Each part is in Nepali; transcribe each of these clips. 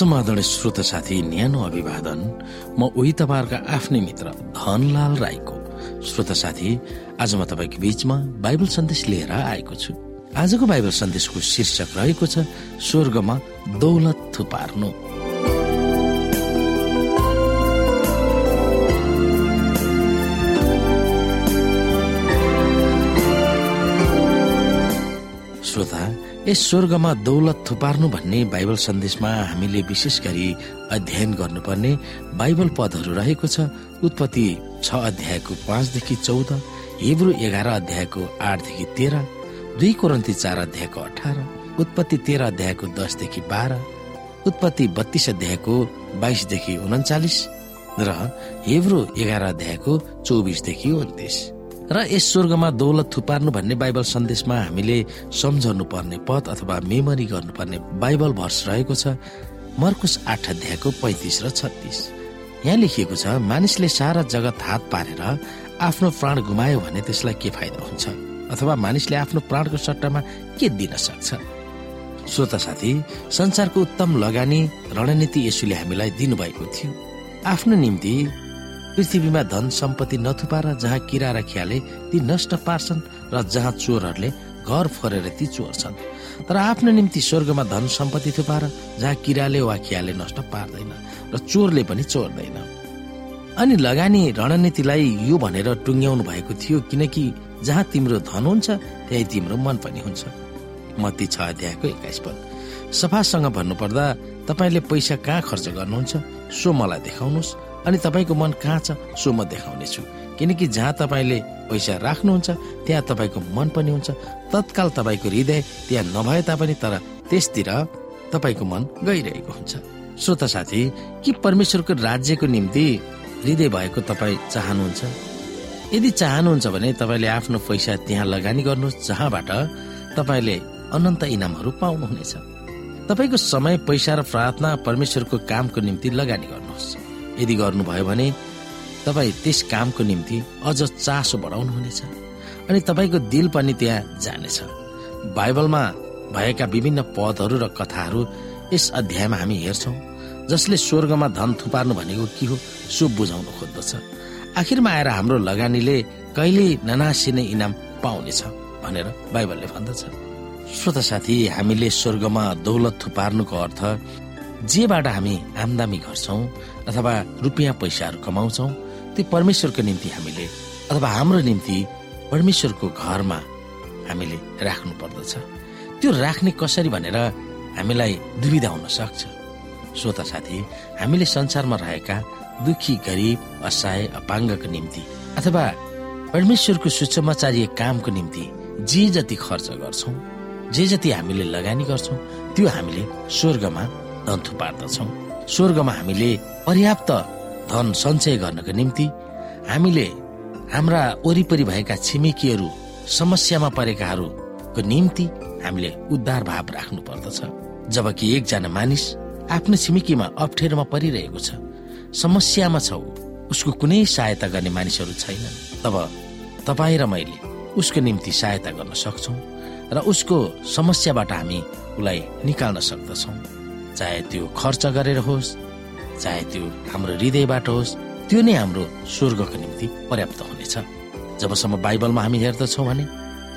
समाधान श्रोत साथी न्यानो अभिवादन। म उही तपाईँहरूका आफ्नै मित्र धनलाल राईको श्रोत साथी। आज म तपाईँको बीचमा बाइबल सन्देश लिएर आएको छु। आजको बाइबल सन्देशको शीर्षक रहेको छ स्वर्गमा दौलत थुपार्नु। यस स्वर्गमा दौलत थुपार्नु भन्ने बाइबल सन्देशमा हामीले विशेष गरी अध्ययन गर्नुपर्ने बाइबल पदहरू रहेको छ। उत्पत्ति छ अध्यायको पाँचदेखि चौध हिब्रू एघार अध्यायको आठदेखि तेह्र दुई कोरन्ती चार अध्यायको अठार उत्पत्ति तेह्र अध्यायको दसदेखि बाह्र उत्पत्ति बत्तीस अध्यायको बाइसदेखि उन्चालिस र हिब्रू एघार अध्यायको चौबिसदेखि उन्तिस। र यस स्वर्गमा दौलत थुपार्नु भन्ने बाइबल सन्देशमा हामीले सम्झाउनु पर्ने पद अथवा मेमोरी गर्नुपर्ने बाइबल भर्स रहेको छ मर्कुस आठ अध्यायको पैतिस र छत्तिस। यहाँ लेखिएको छ मानिसले सारा जगत हात पारेर आफ्नो प्राण गुमायो भने त्यसलाई के फाइदा हुन्छ? अथवा मानिसले आफ्नो प्राणको सट्टामा के दिन सक्छ? श्रोता साथी संसारको उत्तम लगानी रणनीति यसुले हामीलाई दिनुभएको थियो। आफ्नो निम्ति पृथ्वीमा धन सम्पत्ति नथुपार जहाँ किरा र ती नष्ट पार्छन् र जहाँ चोरहरूले घर फरेर ती चोर्छन्। तर आफ्नो निम्ति स्वर्गमा धन सम्पत्ति थुपार जहाँ किराले वा खियाले नष्ट पार्दैन र चोरले पनि चोर्दैन। अनि लगानी रणनीतिलाई यो भनेर टुङ्ग्याउनु भएको थियो किनकि जहाँ तिम्रो धन हुन्छ त्यही तिम्रो मन पनि हुन्छ। मती छ अध्यायको एक्काइस पद। सफासँग भन्नुपर्दा तपाईँले पैसा कहाँ खर्च गर्नुहुन्छ सो मलाई देखाउनुहोस्। अनि तपाईँको मन कहाँ छ सो म देखाउनेछु। किनकि जहाँ तपाईँले पैसा राख्नुहुन्छ त्यहाँ तपाईँको मन पनि हुन्छ। तत्काल तपाईँको हृदय त्यहाँ नभए तापनि तर त्यसतिर तपाईँको मन गइरहेको हुन्छ। श्रोता साथी कि परमेश्वरको राज्यको निम्ति हृदय भएको तपाईँ चाहनुहुन्छ? यदि चाहनुहुन्छ भने तपाईँले आफ्नो पैसा त्यहाँ लगानी गर्नुहोस् जहाँबाट तपाईँले अनन्त इनामहरू पाउनुहुनेछ। तपाईँको समय पैसा र प्रार्थना परमेश्वरको कामको निम्ति लगानी गर्नुहोस्। यदि गर्नुभयो भने तपाईँ त्यस कामको निम्ति अझ चासो बढाउनुहुनेछ अनि तपाईँको दिल पनि त्यहाँ जानेछ। बाइबलमा भएका विभिन्न पदहरू र कथाहरू यस अध्यायमा हामी हेर्छौँ जसले स्वर्गमा धन थुपार्नु भनेको के हो सो बुझाउन खोज्दछ। आखिरमा आएर हाम्रो लगानीले कहिले ननासिने इनाम पाउनेछ भनेर बाइबलले भन्दछ। श्रोता साथी हामीले स्वर्गमा दौलत थुपार्नुको अर्थ जेबाट हामी आमदामी गर्छौँ अथवा रुपियाँ पैसाहरू कमाउँछौँ त्यो परमेश्वरको निम्ति हामीले अथवा हाम्रो निम्ति परमेश्वरको घरमा हामीले राख्नु पर्दछ। त्यो राख्ने कसरी भनेर हामीलाई दुविधा हुन सक्छ। श्रोता साथी हामीले संसारमा रहेका दुखी गरिब असहाय अपाङ्गको निम्ति अथवा परमेश्वरको सुसमाचारीय कामको निम्ति जे जति खर्च गर्छौँ जे जति हामीले लगानी गर्छौँ त्यो हामीले स्वर्गमा धन पार्दछौ स्वर्गमा हामीले पर्याप्त धन सञ्चय गर्नको निम्ति हामीले हाम्रा वरिपरि भएका छिमेकीहरू समस्यामा परेकाहरूको निम्ति हामीले उद्धार भाव राख्नु पर्दछ। जबकि एकजना मानिस आफ्नो छिमेकीमा अप्ठ्यारोमा परिरहेको छ समस्यामा छ उसको कुनै सहायता गर्ने मानिसहरू छैनन्। तब तपाईँ र मैले उसको निम्ति सहायता गर्न सक्छौ र उसको समस्याबाट हामी उसलाई निकाल्न सक्दछौँ। चाहे त्यो खर्च गरेर होस् चाहे त्यो हाम्रो हृदयबाट होस् त्यो नै हाम्रो स्वर्गको निम्ति पर्याप्त हुनेछ। जबसम्म बाइबलमा हामी हेर्दछौँ भने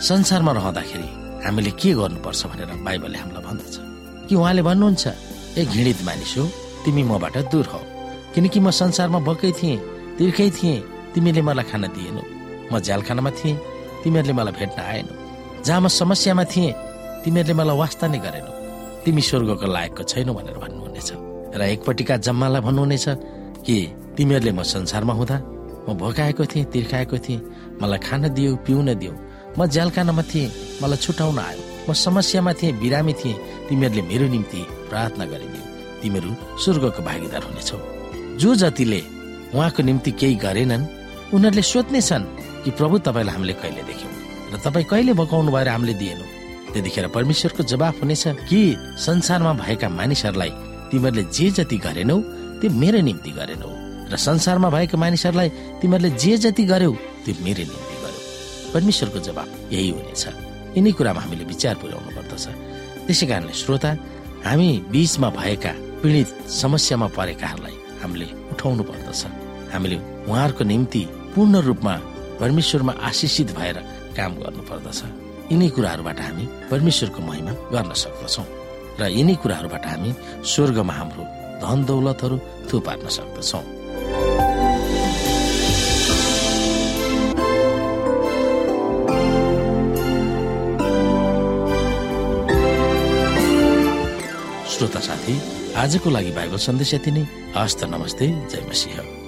संसारमा रहँदाखेरि हामीले के गर्नुपर्छ भनेर बाइबलले हामीलाई भन्दछ। कि उहाँले भन्नुहुन्छ ए घृणित मानिस हो तिमी मबाट दूर हो। किनकि म संसारमा भएकै थिएँ तिर्खै थिएँ तिमीले मलाई खाना दिएनौ। म झ्यालखानामा थिएँ तिमीहरूले मलाई भेट्न आएनौ। जहाँ म समस्यामा थिएँ तिमीहरूले मलाई वास्ता नै गरेनौ। तिमी स्वर्गको लायकको छैनौ भनेर भन्नुहुनेछ। र एकपट्टिका जम्मालाई भन्नुहुनेछ कि तिमीहरूले म संसारमा हुँदा म भोकाएको थिएँ तिर्खाएको थिएँ मलाई खान दियो पिउन दियो। म ज्यालखानामा थिएँ मलाई छुटाउन आयो। म समस्यामा थिएँ बिरामी थिएँ। तिमीहरूले मेरो निम्ति प्रार्थना गरिदियो। तिमीहरू स्वर्गको भागीदार हुनेछौ। जो जतिले उहाँको निम्ति केही गरेनन् उनीहरूले सोध्ने छन् कि प्रभु तपाईँलाई हामीले कहिले देख्यौँ? र तपाईँ कहिले भकाउनु भएर हामीले दिएनौँ? त्यतिखेर परमेश्वरको जवाफ हुनेछ कि संसारमा भएका मानिसहरूलाई तिमीहरूले जे जति गरेनौ त्यो मेरो निम्ति गरेनौ। र संसारमा भएका मानिसहरूलाई तिमीहरूले जे जति गर्यौ त्यो मेरो निम्ति गर्यौ। परमेश्वरको जवाब यही हुनेछ। यिनै कुरामा हामीले विचार पुर्याउनु पर्दछ। त्यसै कारणले श्रोता हामी बीचमा भएका पीडित समस्यामा परेकाहरूलाई हामीले उठाउनु पर्दछ। हामीले उहाँहरूको निम्ति पूर्ण रूपमा परमेश्वरमा आशिषित भएर काम गर्नु पर्दछ। यिनै कुराहरूबाट हामी परमेश्वरको महिमा गर्न सक्दछौँ र यिनै कुराहरूबाट हामी स्वर्गमा हाम्रो धन दौलतहरू थुपार्न सक्दछौँ। श्रोता साथी आजको लागि बाइबल सन्देश यति नै। हस्त नमस्ते जय मसिंह।